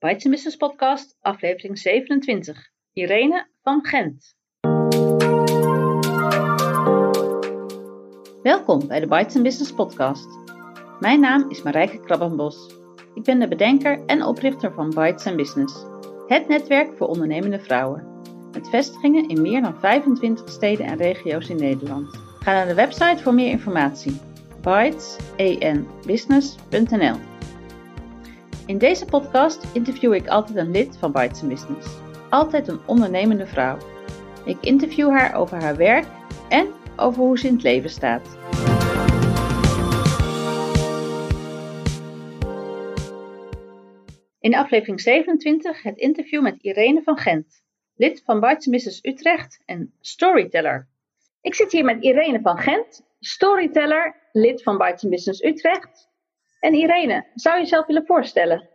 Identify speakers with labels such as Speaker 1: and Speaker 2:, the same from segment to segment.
Speaker 1: Bites Business Podcast, aflevering 27. Irene van Gent. Welkom bij de Bites Business Podcast. Mijn naam is Marijke Krabbenbos. Ik ben de bedenker en oprichter van Bites Business, het netwerk voor ondernemende vrouwen. Met vestigingen in meer dan 25 steden en regio's in Nederland. Ga naar de website voor meer informatie. In deze podcast interview ik altijd een lid van Bites Business. Altijd een ondernemende vrouw. Ik interview haar over haar werk en over hoe ze in het leven staat. In aflevering 27 het interview met Irene van Gent, lid van Bites Business Utrecht en storyteller. Ik zit hier met Irene van Gent, storyteller, lid van Bites Business Utrecht. En Irene, zou je jezelf willen voorstellen?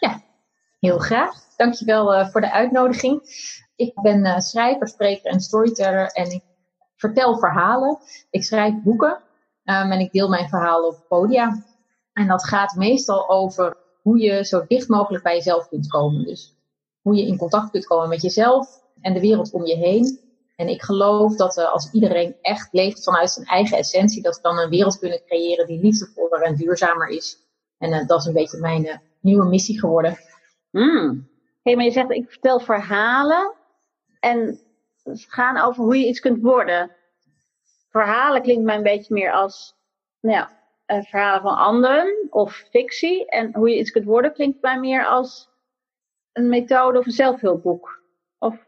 Speaker 2: Ja, heel graag. Dankjewel uh, voor de uitnodiging. Ik ben uh, schrijver, spreker en storyteller en ik vertel verhalen. Ik schrijf boeken um, en ik deel mijn verhalen op podia. En dat gaat meestal over hoe je zo dicht mogelijk bij jezelf kunt komen. Dus hoe je in contact kunt komen met jezelf en de wereld om je heen. En ik geloof dat uh, als iedereen echt leeft vanuit zijn eigen essentie, dat we dan een wereld kunnen creëren die liefdevoller en duurzamer is. En dat is een beetje mijn nieuwe missie geworden.
Speaker 1: Hmm. Hey, maar je zegt, ik vertel verhalen en het gaan over hoe je iets kunt worden. Verhalen klinkt mij een beetje meer als nou ja, verhalen van anderen of fictie. En hoe je iets kunt worden klinkt mij meer als een methode of een zelfhulpboek. Of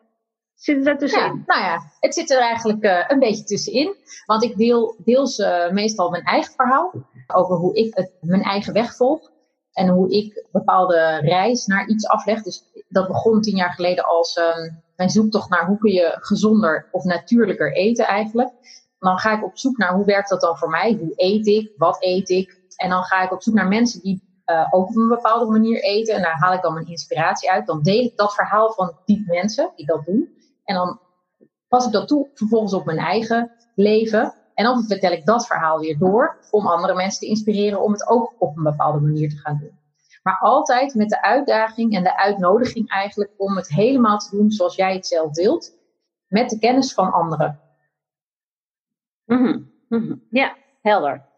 Speaker 1: zit het ertussenin?
Speaker 2: Ja, nou ja, het zit er eigenlijk uh, een beetje tussenin. Want ik deel deels uh, meestal mijn eigen verhaal over hoe ik het, mijn eigen weg volg. En hoe ik bepaalde reis naar iets afleg. Dus dat begon tien jaar geleden als um, mijn zoektocht naar hoe kun je gezonder of natuurlijker eten eigenlijk. Dan ga ik op zoek naar hoe werkt dat dan voor mij? Hoe eet ik? Wat eet ik? En dan ga ik op zoek naar mensen die uh, ook op een bepaalde manier eten. En daar haal ik dan mijn inspiratie uit. Dan deel ik dat verhaal van die mensen die dat doen. En dan pas ik dat toe vervolgens op mijn eigen leven. En dan vertel ik dat verhaal weer door om andere mensen te inspireren om het ook op een bepaalde manier te gaan doen. Maar altijd met de uitdaging en de uitnodiging eigenlijk om het helemaal te doen zoals jij het zelf wilt. Met de kennis van anderen.
Speaker 1: Mm -hmm. Ja, helder.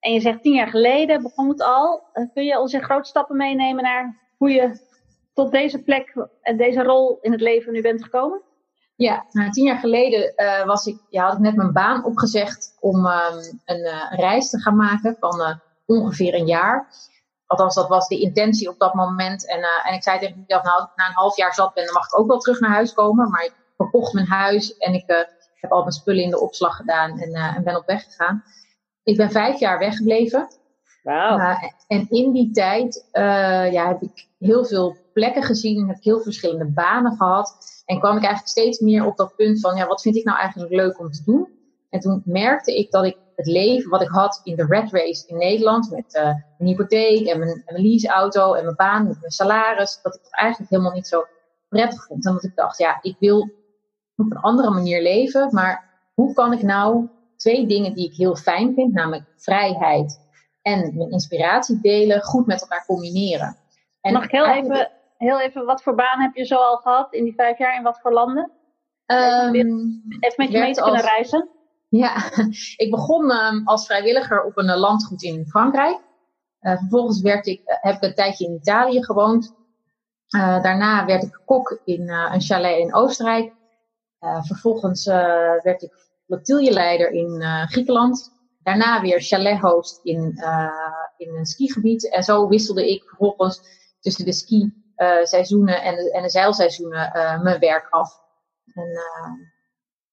Speaker 1: En je zegt tien jaar geleden begon het al. Kun je ons in grote stappen meenemen naar hoe je tot deze plek en deze rol in het leven nu bent gekomen?
Speaker 2: Ja, nou, tien jaar geleden uh, was ik, ja, had ik net mijn baan opgezegd om um, een uh, reis te gaan maken van uh, ongeveer een jaar. Althans, dat was de intentie op dat moment. En, en ik zei tegen mezelf, nou, na een half jaar zat ben, dan mag ik ook wel terug naar huis komen. Maar ik verkocht mijn huis en ik heb al mijn spullen in de opslag gedaan en, en ben op weg gegaan. Ik ben vijf jaar weggebleven. En in die tijd uh, ja, heb ik heel veel plekken gezien, heb ik heel verschillende banen gehad. En kwam ik eigenlijk steeds meer op dat punt van, ja, wat vind ik nou eigenlijk leuk om te doen? En toen merkte ik dat ik het leven wat ik had in de red race in Nederland, met uh, mijn hypotheek en mijn, en leaseauto en mijn baan, met mijn salaris, dat ik het eigenlijk helemaal niet zo prettig vond. En dat ik dacht, ja, ik wil op een andere manier leven, maar hoe kan ik nou twee dingen die ik heel fijn vind, namelijk vrijheid en mijn inspiratie delen, goed met elkaar combineren.
Speaker 1: En Mag ik heel even, heel even, wat voor baan heb je zo al gehad in die vijf jaar in wat voor landen?
Speaker 2: Um,
Speaker 1: even met je mee te kunnen
Speaker 2: als,
Speaker 1: reizen.
Speaker 2: Ja, ik begon um, als vrijwilliger op een uh, landgoed in Frankrijk. Uh, vervolgens werd ik, uh, heb ik een tijdje in Italië gewoond. daarna werd ik kok in een chalet in Oostenrijk. vervolgens werd ik flotiljeleider in Griekenland. Daarna weer chalethost in, uh, in een skigebied. En zo wisselde ik vervolgens tussen de ski-seizoenen en, de, en de zeilseizoenen uh, mijn werk af. En,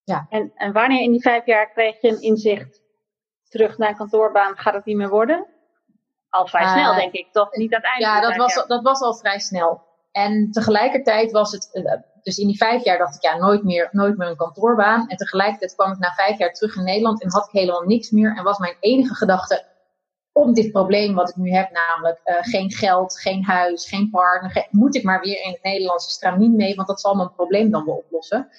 Speaker 2: ja.
Speaker 1: en, en wanneer in die vijf jaar kreeg je een inzicht terug naar een kantoorbaan? Gaat het niet meer worden? Al vrij snel, denk ik, toch? Niet uiteindelijk.
Speaker 2: Ja, dat was, dat was al vrij snel. En tegelijkertijd was het, dus in die vijf jaar dacht ik, ja, nooit meer, nooit meer een kantoorbaan. En tegelijkertijd kwam ik na vijf jaar terug in Nederland en had ik helemaal niks meer. En was mijn enige gedachte om dit probleem wat ik nu heb, namelijk uh, geen geld, geen huis, geen partner, moet ik maar weer in het Nederlandse stramien mee, want dat zal mijn probleem dan wel oplossen.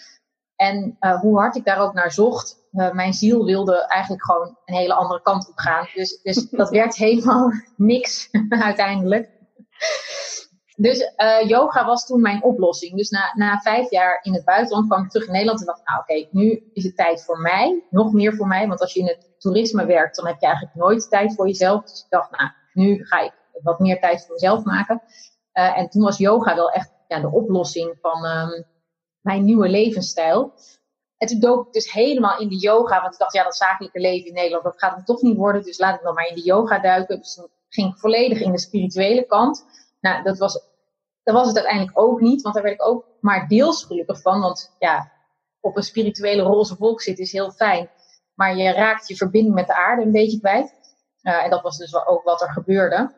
Speaker 2: En uh, hoe hard ik daar ook naar zocht, mijn ziel wilde eigenlijk gewoon een hele andere kant op gaan. Dus, dus dat werd helemaal niks uiteindelijk. Dus uh, yoga was toen mijn oplossing. Dus na, na vijf jaar in het buitenland kwam ik terug in Nederland en dacht, nou oké, nu is het tijd voor mij, nog meer voor mij. Want als je in het toerisme werkt, dan heb je eigenlijk nooit tijd voor jezelf. Dus ik dacht, nou, nu ga ik wat meer tijd voor mezelf maken. Uh, en toen was yoga wel echt ja, de oplossing van um, mijn nieuwe levensstijl. En toen dook ik dus helemaal in de yoga, want ik dacht, ja, dat zakelijke leven in Nederland, dat gaat hem toch niet worden. Dus laat ik dan maar in de yoga duiken. Dus toen ging ik volledig in de spirituele kant. Nou, dat was, dat was het uiteindelijk ook niet, want daar werd ik ook maar deels gelukkig van. Want ja, op een spirituele roze wolk zitten is heel fijn. Maar je raakt je verbinding met de aarde een beetje kwijt. Uh, en dat was dus ook wat er gebeurde.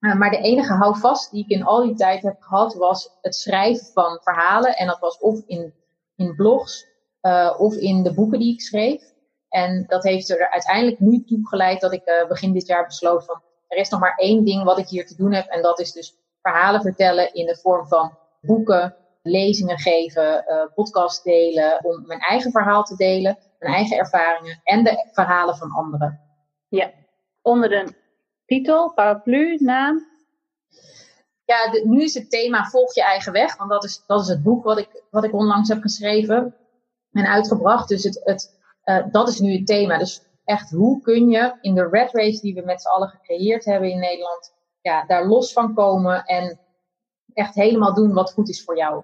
Speaker 2: Uh, maar de enige houvast die ik in al die tijd heb gehad, was het schrijven van verhalen. En dat was of in, in blogs, uh, of in de boeken die ik schreef. En dat heeft er uiteindelijk nu toe geleid dat ik begin dit jaar besloot van er is nog maar één ding wat ik hier te doen heb. En dat is dus verhalen vertellen in de vorm van boeken, lezingen geven, uh, podcast delen. Om mijn eigen verhaal te delen, mijn eigen ervaringen en de verhalen van anderen.
Speaker 1: Ja, onder de titel, paraplu, naam?
Speaker 2: Ja, de, nu is het thema Volg je eigen weg. Want dat is, dat is het boek wat ik, wat ik onlangs heb geschreven en uitgebracht. Dus het, het, uh, dat is nu het thema. Dus echt hoe kun je in de red race die we met z'n allen gecreëerd hebben in Nederland, ja, daar los van komen en echt helemaal doen wat goed is voor jou.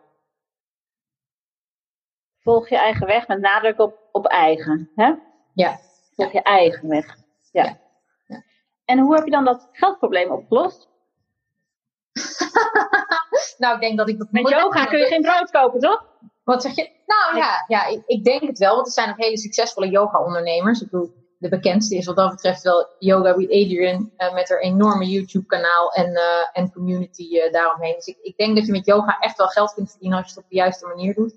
Speaker 1: Volg je eigen weg met nadruk op, op eigen, hè?
Speaker 2: Ja.
Speaker 1: Volg je eigen weg. Ja. ja. ja. En hoe heb je dan dat geldprobleem opgelost?
Speaker 2: nou, ik denk dat ik dat
Speaker 1: Met yoga kun je geen brood kopen, toch?
Speaker 2: Wat zeg je? Nou ja, ja ik, ik, denk het wel, want er zijn ook hele succesvolle yoga-ondernemers. Ik bedoel, de bekendste is wat dat betreft wel Yoga with Adrian uh, met haar enorme YouTube kanaal en, uh, en community uh, daaromheen. Dus ik, ik, denk dat je met yoga echt wel geld kunt verdienen als je het op de juiste manier doet.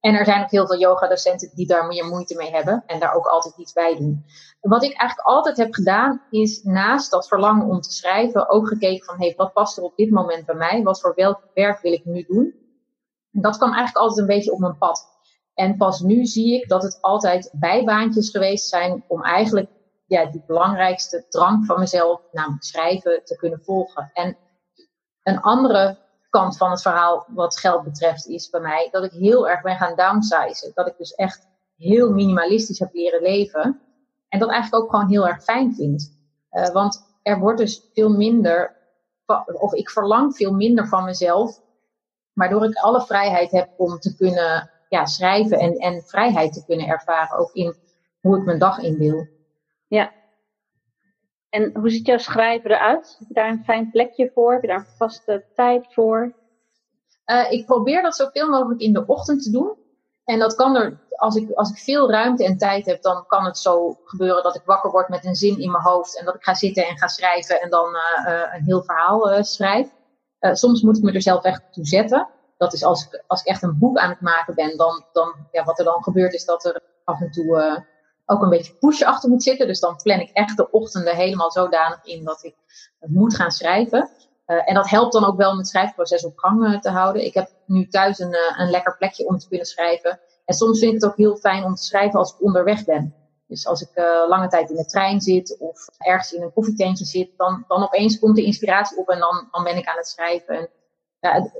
Speaker 2: En er zijn ook heel veel yoga docenten die daar meer moeite mee hebben en daar ook altijd iets bij doen. Wat ik eigenlijk altijd heb gedaan is naast dat verlangen om te schrijven ook gekeken van hey, wat past er op dit moment bij mij? Wat voor welk werk wil ik nu doen? En dat kwam eigenlijk altijd een beetje op mijn pad. En pas nu zie ik dat het altijd bijbaantjes geweest zijn om eigenlijk ja, die belangrijkste drang van mezelf, namelijk schrijven, te kunnen volgen. En een andere kant van het verhaal wat geld betreft is bij mij dat ik heel erg ben gaan downsizen. Dat ik dus echt heel minimalistisch heb leren leven. En dat eigenlijk ook gewoon heel erg fijn vind. Uh, want er wordt dus veel minder, of ik verlang veel minder van mezelf, waardoor ik alle vrijheid heb om te kunnen ja, schrijven en, en vrijheid te kunnen ervaren, ook in hoe ik mijn dag indeel.
Speaker 1: Ja. En hoe ziet jouw schrijven eruit? Heb je daar een fijn plekje voor? Heb je daar een vaste tijd voor?
Speaker 2: Uh, ik probeer dat zoveel mogelijk in de ochtend te doen. En dat kan er, als ik, als ik veel ruimte en tijd heb, dan kan het zo gebeuren dat ik wakker word met een zin in mijn hoofd. En dat ik ga zitten en ga schrijven en dan uh, uh, een heel verhaal schrijf. soms moet ik me er zelf echt toe zetten dat is als ik, als ik echt een boek aan het maken ben, dan, dan ja, wat er dan gebeurt is dat er af en toe uh, ook een beetje push achter moet zitten. Dus dan plan ik echt de ochtenden helemaal zodanig in dat ik moet gaan schrijven. Uh, en dat helpt dan ook wel om het schrijfproces op gang uh, te houden. Ik heb nu thuis een, een lekker plekje om te kunnen schrijven. En soms vind ik het ook heel fijn om te schrijven als ik onderweg ben. Dus als ik lange tijd in de trein zit of ergens in een koffietentje zit, dan, dan opeens komt de inspiratie op en dan, dan ben ik aan het schrijven. En, ja,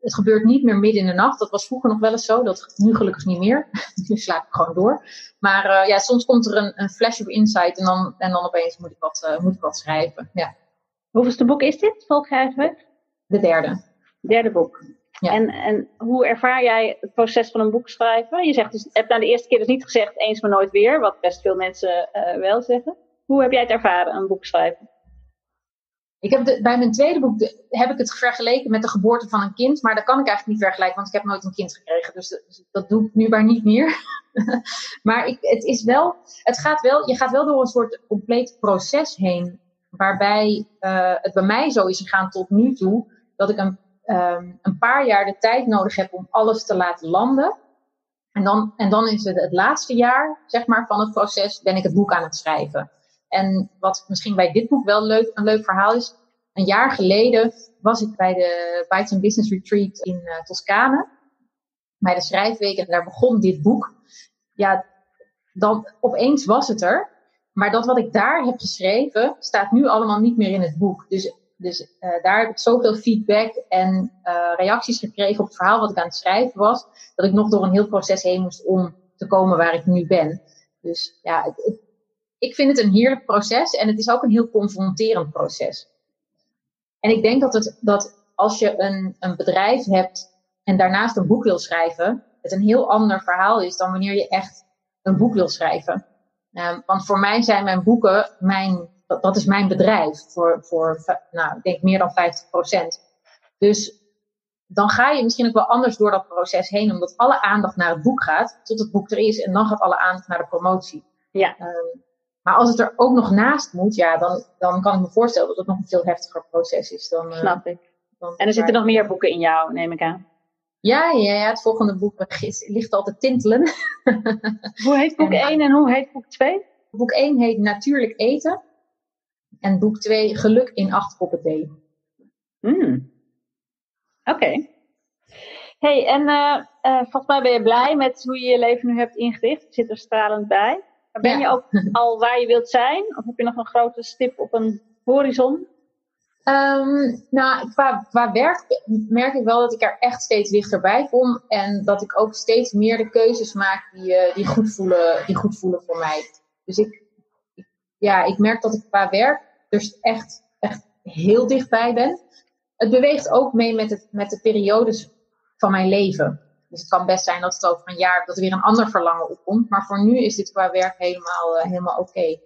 Speaker 2: het gebeurt niet meer midden in de nacht. Dat was vroeger nog wel eens zo. Dat nu gelukkig niet meer. nu slaap ik gewoon door. Maar uh, ja, soms komt er een, een, flash of insight en dan, en dan opeens moet ik wat, uh, moet ik wat schrijven. Ja.
Speaker 1: Hoeveelste boek is dit? Weg?
Speaker 2: De derde.
Speaker 1: Derde boek. Ja. En, en hoe ervaar jij het proces van een boek schrijven? Je zegt dus, je hebt nou de eerste keer dus niet gezegd eens maar nooit weer, wat best veel mensen uh, wel zeggen. Hoe heb jij het ervaren, een boek schrijven?
Speaker 2: Ik heb bij mijn tweede boek heb ik het vergeleken met de geboorte van een kind. Maar dat kan ik eigenlijk niet vergelijken, want ik heb nooit een kind gekregen. Dus, dat doe ik nu maar niet meer. maar ik, het is wel, het gaat wel, je gaat wel door een soort compleet proces heen. Waarbij uh, het bij mij zo is gegaan tot nu toe. Dat ik een, um, een paar jaar de tijd nodig heb om alles te laten landen. En dan, en dan is het het laatste jaar, zeg maar, van het proces, ben ik het boek aan het schrijven. En wat misschien bij dit boek wel leuk, een leuk verhaal is. Een jaar geleden was ik bij de Bites Business Retreat in uh, Toscane. Bij de schrijfweek en daar begon dit boek. Ja, dan opeens was het er. Maar dat wat ik daar heb geschreven staat nu allemaal niet meer in het boek. Dus Dus uh, daar heb ik zoveel feedback en uh, reacties gekregen op het verhaal wat ik aan het schrijven was, dat ik nog door een heel proces heen moest om te komen waar ik nu ben. Dus ja, het, ik vind het een heerlijk proces en het is ook een heel confronterend proces. En ik denk dat, het, dat als je een, een bedrijf hebt en daarnaast een boek wil schrijven, het een heel ander verhaal is dan wanneer je echt een boek wil schrijven. Um, want voor mij zijn mijn boeken mijn dat, dat is mijn bedrijf voor, voor nou, ik denk meer dan 50% Dus dan ga je misschien ook wel anders door dat proces heen, omdat alle aandacht naar het boek gaat, tot het boek er is, en dan gaat alle aandacht naar de promotie.
Speaker 1: Ja. Um,
Speaker 2: maar als het er ook nog naast moet, ja, dan, dan kan ik me voorstellen dat het nog een veel heftiger proces is. Dan,
Speaker 1: uh, Snap ik. Dan en er zitten nog meer boeken in jou, neem ik aan.
Speaker 2: Ja, ja, ja het volgende boek ligt al te tintelen.
Speaker 1: hoe heet boek 1 en hoe heet boek 2?
Speaker 2: Boek 1 heet Natuurlijk Eten. En boek 2, Geluk in acht koppen thee.
Speaker 1: Mm. Oké. Hey, en uh, uh, volgens mij ben je blij met hoe je je leven nu hebt ingericht. Je zit er stralend bij. Ben je ook al waar je wilt zijn? Of heb je nog een grote stip op een horizon?
Speaker 2: Um, nou, qua, qua werk merk ik wel dat ik er echt steeds dichterbij kom. En dat ik ook steeds meer de keuzes maak die, uh, die, goed, voelen, die goed voelen voor mij. Dus ik, ja, ik merk dat ik qua werk dus echt, echt heel dichtbij ben. Het beweegt ook mee met, het, met de periodes van mijn leven. Dus het kan best zijn dat het over een jaar dat er weer een ander verlangen opkomt. Maar voor nu is dit qua werk helemaal, uh, helemaal oké.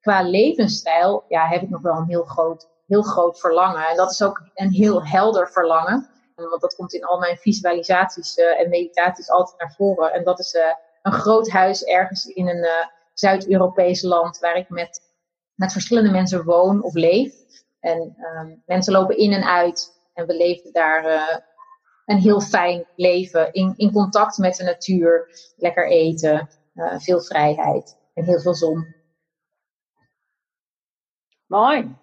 Speaker 2: Qua levensstijl ja, heb ik nog wel een heel groot, heel groot verlangen. En dat is ook een heel helder verlangen. Want dat komt in al mijn visualisaties uh, en meditaties altijd naar voren. En dat is uh, een groot huis ergens in een Zuid-Europees land waar ik met met verschillende mensen woon of leef. En um, mensen lopen in en uit. En we leven daar een heel fijn leven. In, in contact met de natuur. Lekker eten. Uh, veel vrijheid. En heel veel zon.
Speaker 1: Mooi.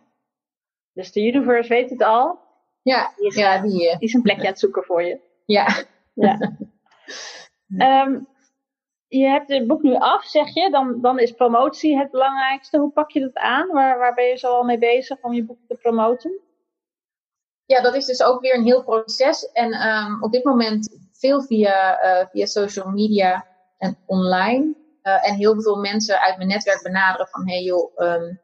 Speaker 1: Dus de universe weet het al.
Speaker 2: Ja, die is, ja, die,
Speaker 1: uh, die is een plekje aan het zoeken voor je.
Speaker 2: Ja.
Speaker 1: ja. um, je hebt het boek nu af, zeg je. Dan, dan is promotie het belangrijkste. Hoe pak je dat aan? Waar, waar ben je zo al mee bezig om je boek te promoten?
Speaker 2: Ja, dat is dus ook weer een heel proces. En um, op dit moment veel via, uh, via social media en online. Uh, en heel veel mensen uit mijn netwerk benaderen van... hey joh, um,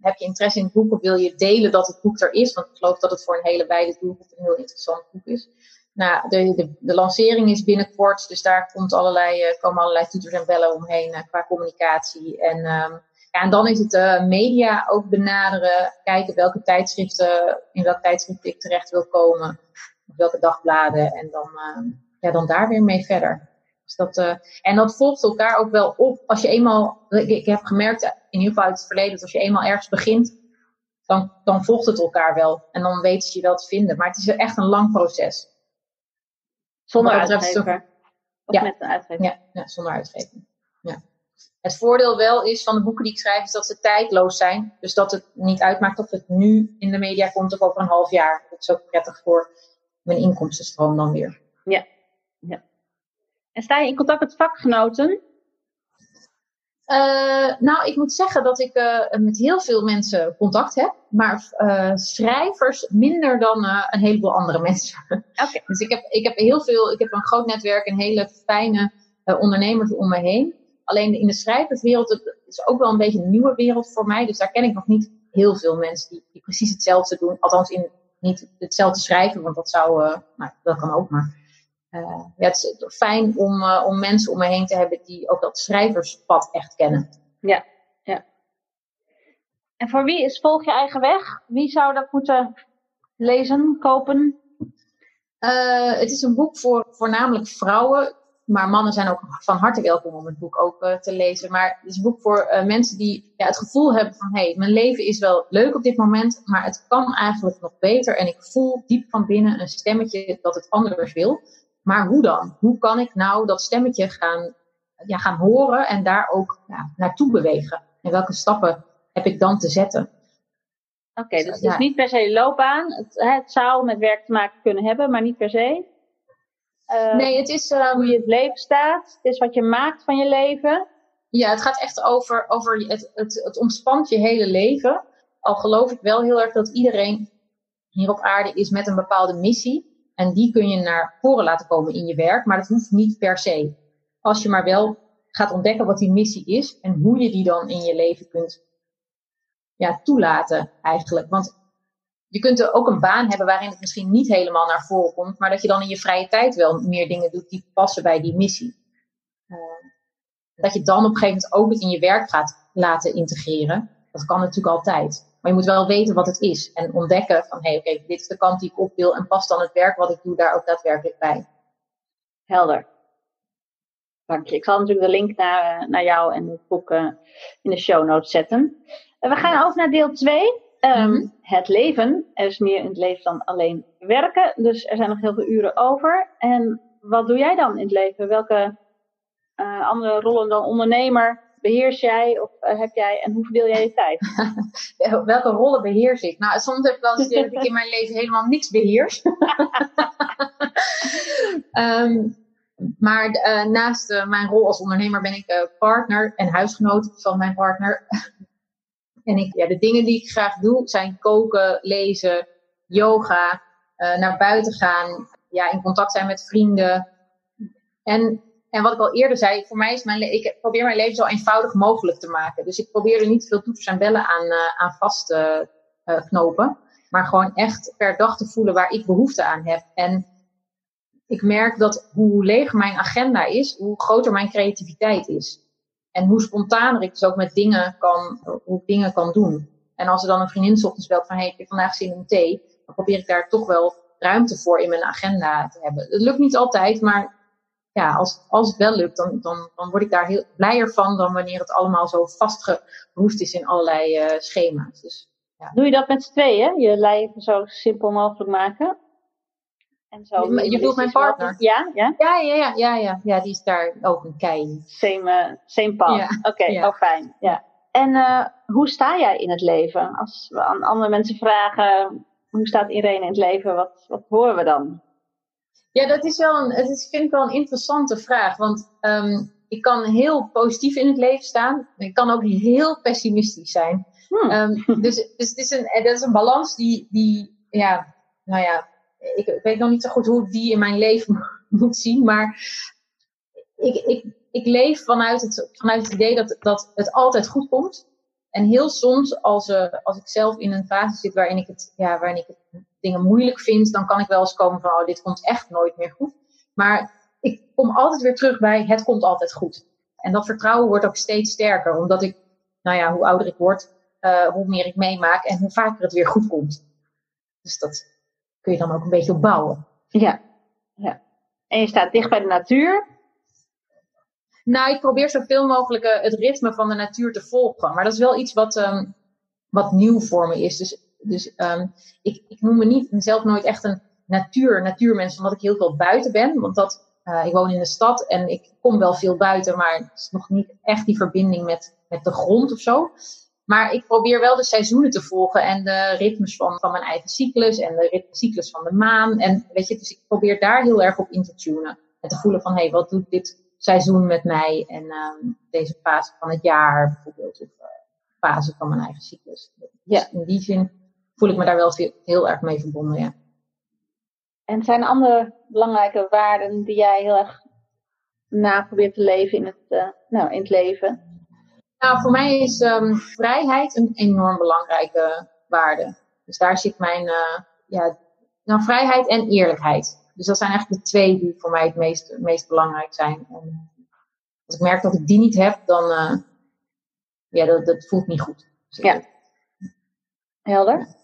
Speaker 2: heb je interesse in het boek of wil je delen dat het boek er is? Want ik geloof dat het voor een hele wijde doelgroep een heel interessant boek is. Nou, de, de, de, lancering is binnenkort, dus daar komt allerlei, uh, komen allerlei toeters en bellen omheen qua communicatie. En, um, ja, en dan is het uh, media ook benaderen, kijken welke tijdschriften, in welk tijdschrift ik terecht wil komen, of welke dagbladen, en dan, uh, ja, dan daar weer mee verder. Dus dat, en dat volgt elkaar ook wel op. Als je eenmaal, ik, ik heb gemerkt, in ieder geval uit het verleden, dat als je eenmaal ergens begint, dan, dan volgt het elkaar wel. En dan weet je wel te vinden. Maar het is echt een lang proces.
Speaker 1: Zonder uitgever? Of
Speaker 2: ja.
Speaker 1: met een uitgever?
Speaker 2: Ja, ja zonder uitgever. Ja. Het voordeel wel is van de boeken die ik schrijf, is dat ze tijdloos zijn. Dus dat het niet uitmaakt of het nu in de media komt of over een half jaar. Dat is ook prettig voor mijn inkomstenstroom dan weer.
Speaker 1: Ja. ja. En sta je in contact met vakgenoten?
Speaker 2: Uh, nou, ik moet zeggen dat ik uh, met heel veel mensen contact heb, maar uh, schrijvers minder dan een heleboel andere mensen.
Speaker 1: Okay.
Speaker 2: dus ik heb, ik heb heel veel, ik heb een groot netwerk en hele fijne ondernemers om me heen. Alleen in de schrijverswereld het is ook wel een beetje een nieuwe wereld voor mij, dus daar ken ik nog niet heel veel mensen die, die precies hetzelfde doen. Althans, in, niet hetzelfde schrijven, want dat zou, nou, dat kan ook, maar uh, ja, het is fijn om, uh, om mensen om me heen te hebben die ook dat schrijverspad echt kennen.
Speaker 1: Ja, ja. En voor wie is Volg je eigen weg? Wie zou dat moeten lezen, kopen?
Speaker 2: Het is een boek voor voornamelijk vrouwen, maar mannen zijn ook van harte welkom om het boek ook te lezen. Maar het is een boek voor mensen die ja, het gevoel hebben van hé, hey, mijn leven is wel leuk op dit moment, maar het kan eigenlijk nog beter. En ik voel diep van binnen een stemmetje dat het anders wil. Maar hoe dan? Hoe kan ik nou dat stemmetje gaan, ja, gaan horen en daar ook ja, naartoe bewegen? En welke stappen heb ik dan te zetten?
Speaker 1: Oké, okay, dus het is niet per se loopbaan. Het, het, zou met werk te maken kunnen hebben, maar niet per se.
Speaker 2: Uh, nee, het is
Speaker 1: um, hoe je het leven staat. Het is wat je maakt van je leven.
Speaker 2: Ja, het gaat echt over, over het, het, het ontspant je hele leven. Al geloof ik wel heel erg dat iedereen hier op aarde is met een bepaalde missie. En die kun je naar voren laten komen in je werk, maar dat hoeft niet per se. Als je maar wel gaat ontdekken wat die missie is en hoe je die dan in je leven kunt ja, toelaten eigenlijk. Want je kunt er ook een baan hebben waarin het misschien niet helemaal naar voren komt, maar dat je dan in je vrije tijd wel meer dingen doet die passen bij die missie. Uh, dat je dan op een gegeven moment ook het in je werk gaat laten integreren. Dat kan natuurlijk altijd. Maar je moet wel weten wat het is en ontdekken van hé, hey, oké, dit is de kant die ik op wil en past dan het werk wat ik doe daar ook daadwerkelijk bij.
Speaker 1: Helder. Dank je. Ik zal natuurlijk de link naar, eh, naar jou en het boek uh, in de show notes zetten. We gaan over naar deel 2. Um, mm Het leven. Er is meer in het leven dan alleen werken. Dus er zijn nog heel veel uren over. En wat doe jij dan in het leven? Welke uh, andere rollen dan ondernemer beheers jij of uh, heb jij en hoe verdeel jij je tijd?
Speaker 2: Welke rollen beheers ik? Nou, soms heb ik wel eens dat ik in mijn leven helemaal niks beheers. um, maar uh, naast mijn rol als ondernemer ben ik partner en huisgenoot van mijn partner. En ik, ja, de dingen die ik graag doe zijn koken, lezen, yoga, naar buiten gaan, ja, in contact zijn met vrienden. En en wat ik al eerder zei, voor mij is mijn ik probeer mijn leven zo eenvoudig mogelijk te maken. Dus ik probeer er niet veel toeters en bellen aan, uh, aan vast te uh, knopen. Maar gewoon echt per dag te voelen waar ik behoefte aan heb. En ik merk dat hoe leger mijn agenda is, hoe groter mijn creativiteit is. En hoe spontaner ik dus ook met dingen kan, hoe dingen kan doen. En als er dan een vriendin ochtends belt van, hey, ik heb vandaag zin in thee. Dan probeer ik daar toch wel ruimte voor in mijn agenda te hebben. Het lukt niet altijd, maar ja, als, als het wel lukt, dan, dan, dan word ik daar heel blijer van dan wanneer het allemaal zo vastgeroest is in allerlei uh, schema's. Dus,
Speaker 1: ja. Doe je dat met z'n tweeën? Je leven zo simpel mogelijk maken?
Speaker 2: En zo, je, bedoelt mijn partner?
Speaker 1: Ja, ja?
Speaker 2: Ja, ja, ja, ja, ja. ja die is daar ook een kei.
Speaker 1: Same, uh, same pan. Ja. Oké, okay, ja. oh fijn. Ja. En uh, hoe sta jij in het leven? Als we aan andere mensen vragen, hoe staat iedereen in het leven? Wat, wat horen we dan?
Speaker 2: Ja, dat is wel een, het is, vind ik wel een interessante vraag. Want um, ik kan heel positief in het leven staan. Ik kan ook heel pessimistisch zijn. Hmm. Um, dus dus het is een, dat is een balans die, die ja, nou ja, ik, weet nog niet zo goed hoe ik die in mijn leven moet zien. Maar ik, ik, ik leef vanuit het, vanuit het idee dat, dat het altijd goed komt. En heel soms, als, uh, als ik zelf in een fase zit waarin ik, het, ja, waarin ik het dingen moeilijk vind, dan kan ik wel eens komen van, oh, dit komt echt nooit meer goed. Maar ik kom altijd weer terug bij, het komt altijd goed. En dat vertrouwen wordt ook steeds sterker, omdat ik, nou ja, hoe ouder ik word, uh, hoe meer ik meemaak en hoe vaker het weer goed komt. Dus dat kun je dan ook een beetje opbouwen.
Speaker 1: Ja, ja. En je staat dicht bij de natuur.
Speaker 2: Nou, ik probeer zoveel mogelijk uh, het ritme van de natuur te volgen. Maar dat is wel iets wat, um, wat nieuw voor me is. Dus dus um, ik, ik noem me niet, mezelf nooit echt een natuur, natuurmens, omdat ik heel veel buiten ben. Want dat, uh, ik woon in de stad en ik kom wel veel buiten, maar het is nog niet echt die verbinding met, met de grond of zo. Maar ik probeer wel de seizoenen te volgen en de ritmes van, van mijn eigen cyclus en de cyclus van de maan. En weet je, dus ik probeer daar heel erg op in te tunen. En te voelen van, hé, hey, wat doet dit seizoen met mij en um, deze fase van het jaar bijvoorbeeld. Of uh, fase van mijn eigen cyclus. Dus ja. in die zin voel ik me daar wel heel erg mee verbonden, ja.
Speaker 1: En zijn er andere belangrijke waarden die jij heel erg na probeert te leven in het, uh, nou, in het leven?
Speaker 2: Nou, voor mij is um, vrijheid een enorm belangrijke waarde. Dus daar zit mijn, uh, ja, nou, vrijheid en eerlijkheid. Dus dat zijn eigenlijk de twee die voor mij het meest, meest belangrijk zijn. En als ik merk dat ik die niet heb, dan, uh, ja, dat, dat voelt niet goed. Dus
Speaker 1: ja. Helder.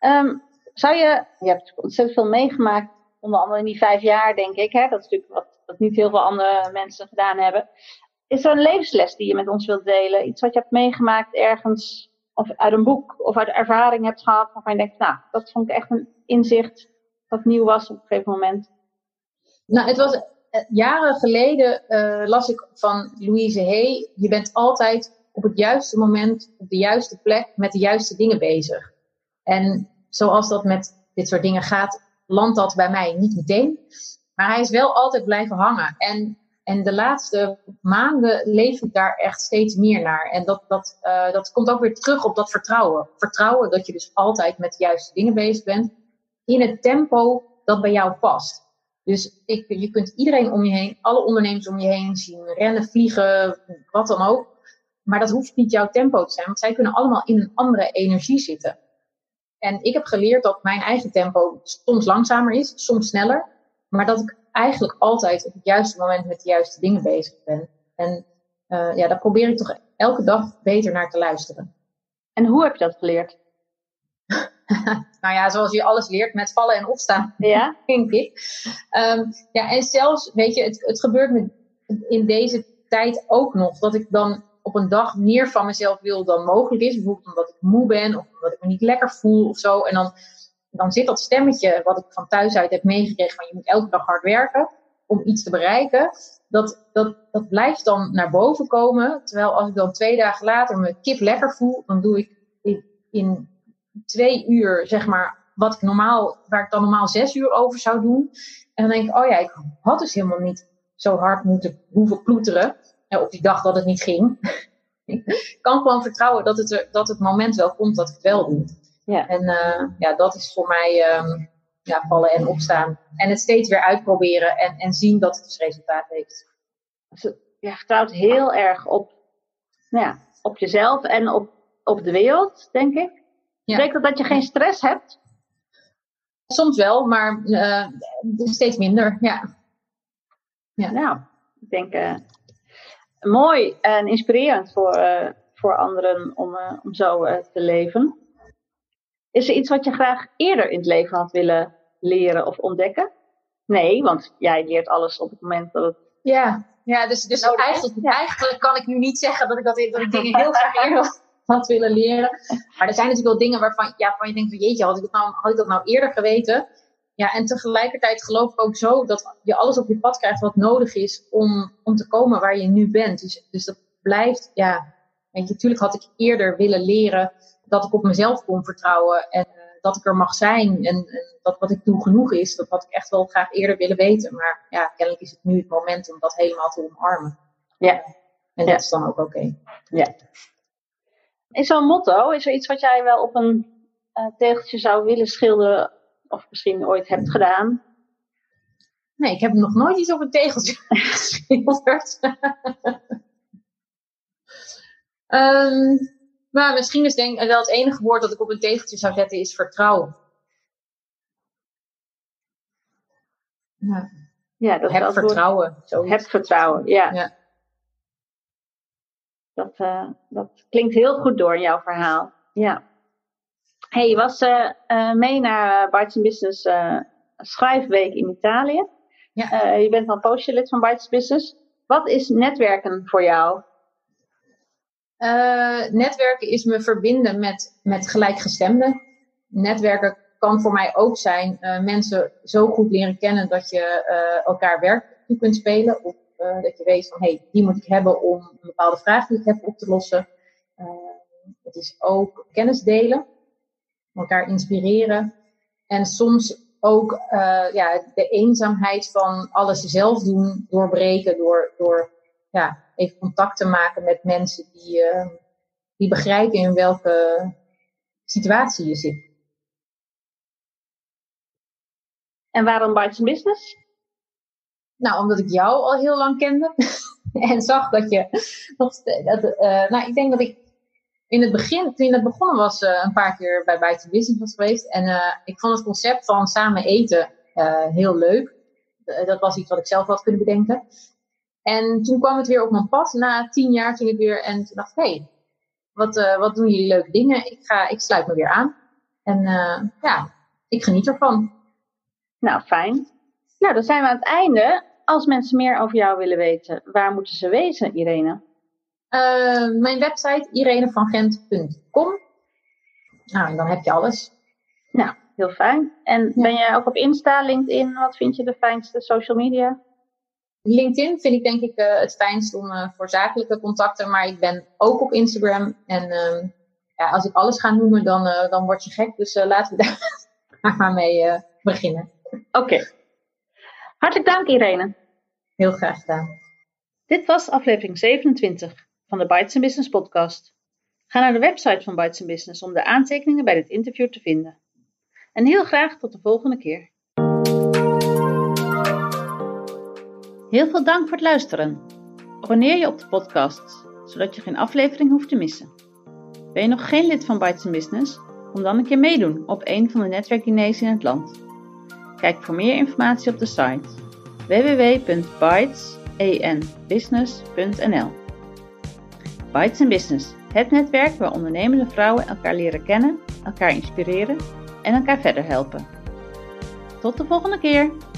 Speaker 1: Um, zou je, je hebt ontzettend veel meegemaakt, onder andere in die vijf jaar, denk ik. Hè? Dat is natuurlijk wat, wat niet heel veel andere mensen gedaan hebben. Is er een levensles die je met ons wilt delen? Iets wat je hebt meegemaakt ergens, of uit een boek, of uit ervaring hebt gehad, waarvan je denkt, nou, dat vond ik echt een inzicht wat nieuw was op een gegeven moment?
Speaker 2: Nou, het was eh, jaren geleden uh, las ik van Louise Hay, je bent altijd op het juiste moment, op de juiste plek, met de juiste dingen bezig. En zoals dat met dit soort dingen gaat, landt dat bij mij niet meteen. Maar hij is wel altijd blijven hangen. En En de laatste maanden leef ik daar echt steeds meer naar. En dat, dat, uh, dat komt ook weer terug op dat vertrouwen. Vertrouwen dat je dus altijd met de juiste dingen bezig bent. In het tempo dat bij jou past. Dus ik, je kunt iedereen om je heen, alle ondernemers om je heen zien, rennen, vliegen, wat dan ook. Maar dat hoeft niet jouw tempo te zijn, want zij kunnen allemaal in een andere energie zitten. En ik heb geleerd dat mijn eigen tempo soms langzamer is, soms sneller. Maar dat ik eigenlijk altijd op het juiste moment met de juiste dingen bezig ben. En uh, ja, daar probeer ik toch elke dag beter naar te luisteren.
Speaker 1: En hoe heb je dat geleerd?
Speaker 2: nou ja, zoals je alles leert met vallen en opstaan, ja. denk ik. Um, ja, en zelfs, weet je, het, het gebeurt me in deze tijd ook nog dat ik dan op een dag meer van mezelf wil dan mogelijk is. Bijvoorbeeld omdat ik moe ben of omdat ik me niet lekker voel of zo. En dan, dan zit dat stemmetje wat ik van thuis uit heb meegekregen van je moet elke dag hard werken om iets te bereiken. Dat, dat, dat blijft dan naar boven komen. Terwijl als ik dan twee dagen later me kip lekker voel, dan doe ik in, twee uur, zeg maar, wat ik normaal, waar ik dan normaal zes uur over zou doen. En dan denk ik, oh ja, ik had dus helemaal niet zo hard moeten hoeven ploeteren op die dag dat het niet ging. ik kan gewoon vertrouwen dat het, er, dat het moment wel komt dat ik het wel doe. Ja. En uh, ja, dat is voor mij um, ja, vallen en opstaan. En het steeds weer uitproberen en, en zien dat het dus resultaat heeft.
Speaker 1: Dus je vertrouwt heel erg op, nou ja, op jezelf en op, op de wereld, denk ik. Ja. Betekent dat dat je geen stress hebt?
Speaker 2: Soms wel, maar uh, steeds minder, ja.
Speaker 1: ja. Nou, ik denk uh, mooi en inspirerend voor, uh, voor anderen om, om zo te leven. Is er iets wat je graag eerder in het leven had willen leren of ontdekken? Nee, want jij leert alles op het moment dat het.
Speaker 2: Ja, ja dus, dus eigenlijk, eigenlijk kan ik nu niet zeggen dat ik, dat, dat ik dingen heel graag eerder had willen leren. Maar er zijn natuurlijk wel dingen waarvan, ja, waarvan je denkt van jeetje, had ik, dat nou, had ik dat nou eerder geweten? Ja, en tegelijkertijd geloof ik ook zo dat je alles op je pad krijgt wat nodig is om, om te komen waar je nu bent. Dus, dus dat blijft, ja, weet je, natuurlijk had ik eerder willen leren dat ik op mezelf kon vertrouwen en uh, dat ik er mag zijn en, en, dat wat ik doe genoeg is. Dat had ik echt wel graag eerder willen weten. Maar ja, kennelijk is het nu het moment om dat helemaal te omarmen. Ja. En dat is dan ook oké.
Speaker 1: Ja. Is zo'n motto, is er iets wat jij wel op een uh, tegeltje zou willen schilderen, of misschien ooit hebt gedaan?
Speaker 2: Nee, ik heb nog nooit iets op een tegeltje geschilderd. um, maar misschien is denk ik wel het enige woord dat ik op een tegeltje zou zetten is vertrouwen. Ja, ja dat heb vertrouwen.
Speaker 1: Heb vertrouwen, ja. ja. Dat, uh, dat klinkt heel goed door in jouw verhaal. Ja. Hey, je was uh, uh, mee naar Bites Business schrijfweek in Italië. Ja. je bent al een poosje lid van Bites Business. Wat is netwerken voor jou?
Speaker 2: Netwerken is me verbinden met, met gelijkgestemden. Netwerken kan voor mij ook zijn mensen zo goed leren kennen dat je elkaar werk toe kunt spelen. Of dat je weet van, hé, hey, die moet ik hebben om een bepaalde vraag die ik heb op te lossen. Het is ook kennis delen, elkaar inspireren. En soms ook ja, de eenzaamheid van alles zelf doen doorbreken door, door ja, even contact te maken met mensen die, die begrijpen in welke situatie je zit.
Speaker 1: En waarom Bites Business?
Speaker 2: Nou, omdat ik jou al heel lang kende. en zag dat je nog dat, uh, nou, ik denk dat ik in het begin, toen het begonnen was, uh, een paar keer bij Buiten Business was geweest. En uh, ik vond het concept van samen eten heel leuk. dat was iets wat ik zelf had kunnen bedenken. En toen kwam het weer op mijn pad. Na tien jaar ging ik weer en toen dacht ik, hé, hey, wat, wat doen jullie leuke dingen? Ik, ga, ik sluit me weer aan. En ja, ik geniet ervan.
Speaker 1: Nou, fijn. Nou, dan zijn we aan het einde. Als mensen meer over jou willen weten, waar moeten ze wezen, Irene?
Speaker 2: Uh, mijn website irenevangent.com. Nou, en dan heb je alles.
Speaker 1: Nou, heel fijn. En ben jij ook op Insta, LinkedIn? Wat vind je de fijnste social media?
Speaker 2: LinkedIn vind ik denk ik uh, het fijnst om uh, voor zakelijke contacten, maar ik ben ook op Instagram. En ehm, ja, als ik alles ga noemen, dan, dan word je gek. Dus laten we daar maar mee beginnen.
Speaker 1: Oké. Hartelijk dank, Irene.
Speaker 2: Heel graag gedaan.
Speaker 1: Dit was aflevering 27 van de Bites Business podcast. Ga naar de website van Bites Business om de aantekeningen bij dit interview te vinden. En heel graag tot de volgende keer. Heel veel dank voor het luisteren. Abonneer je op de podcast, zodat je geen aflevering hoeft te missen. Ben je nog geen lid van Bites Business? Kom dan een keer meedoen op een van de netwerkdiners in het land. Kijk voor meer informatie op de site www.bytesenbusiness.nl Bites Business, het netwerk waar ondernemende vrouwen elkaar leren kennen, elkaar inspireren en elkaar verder helpen. Tot de volgende keer!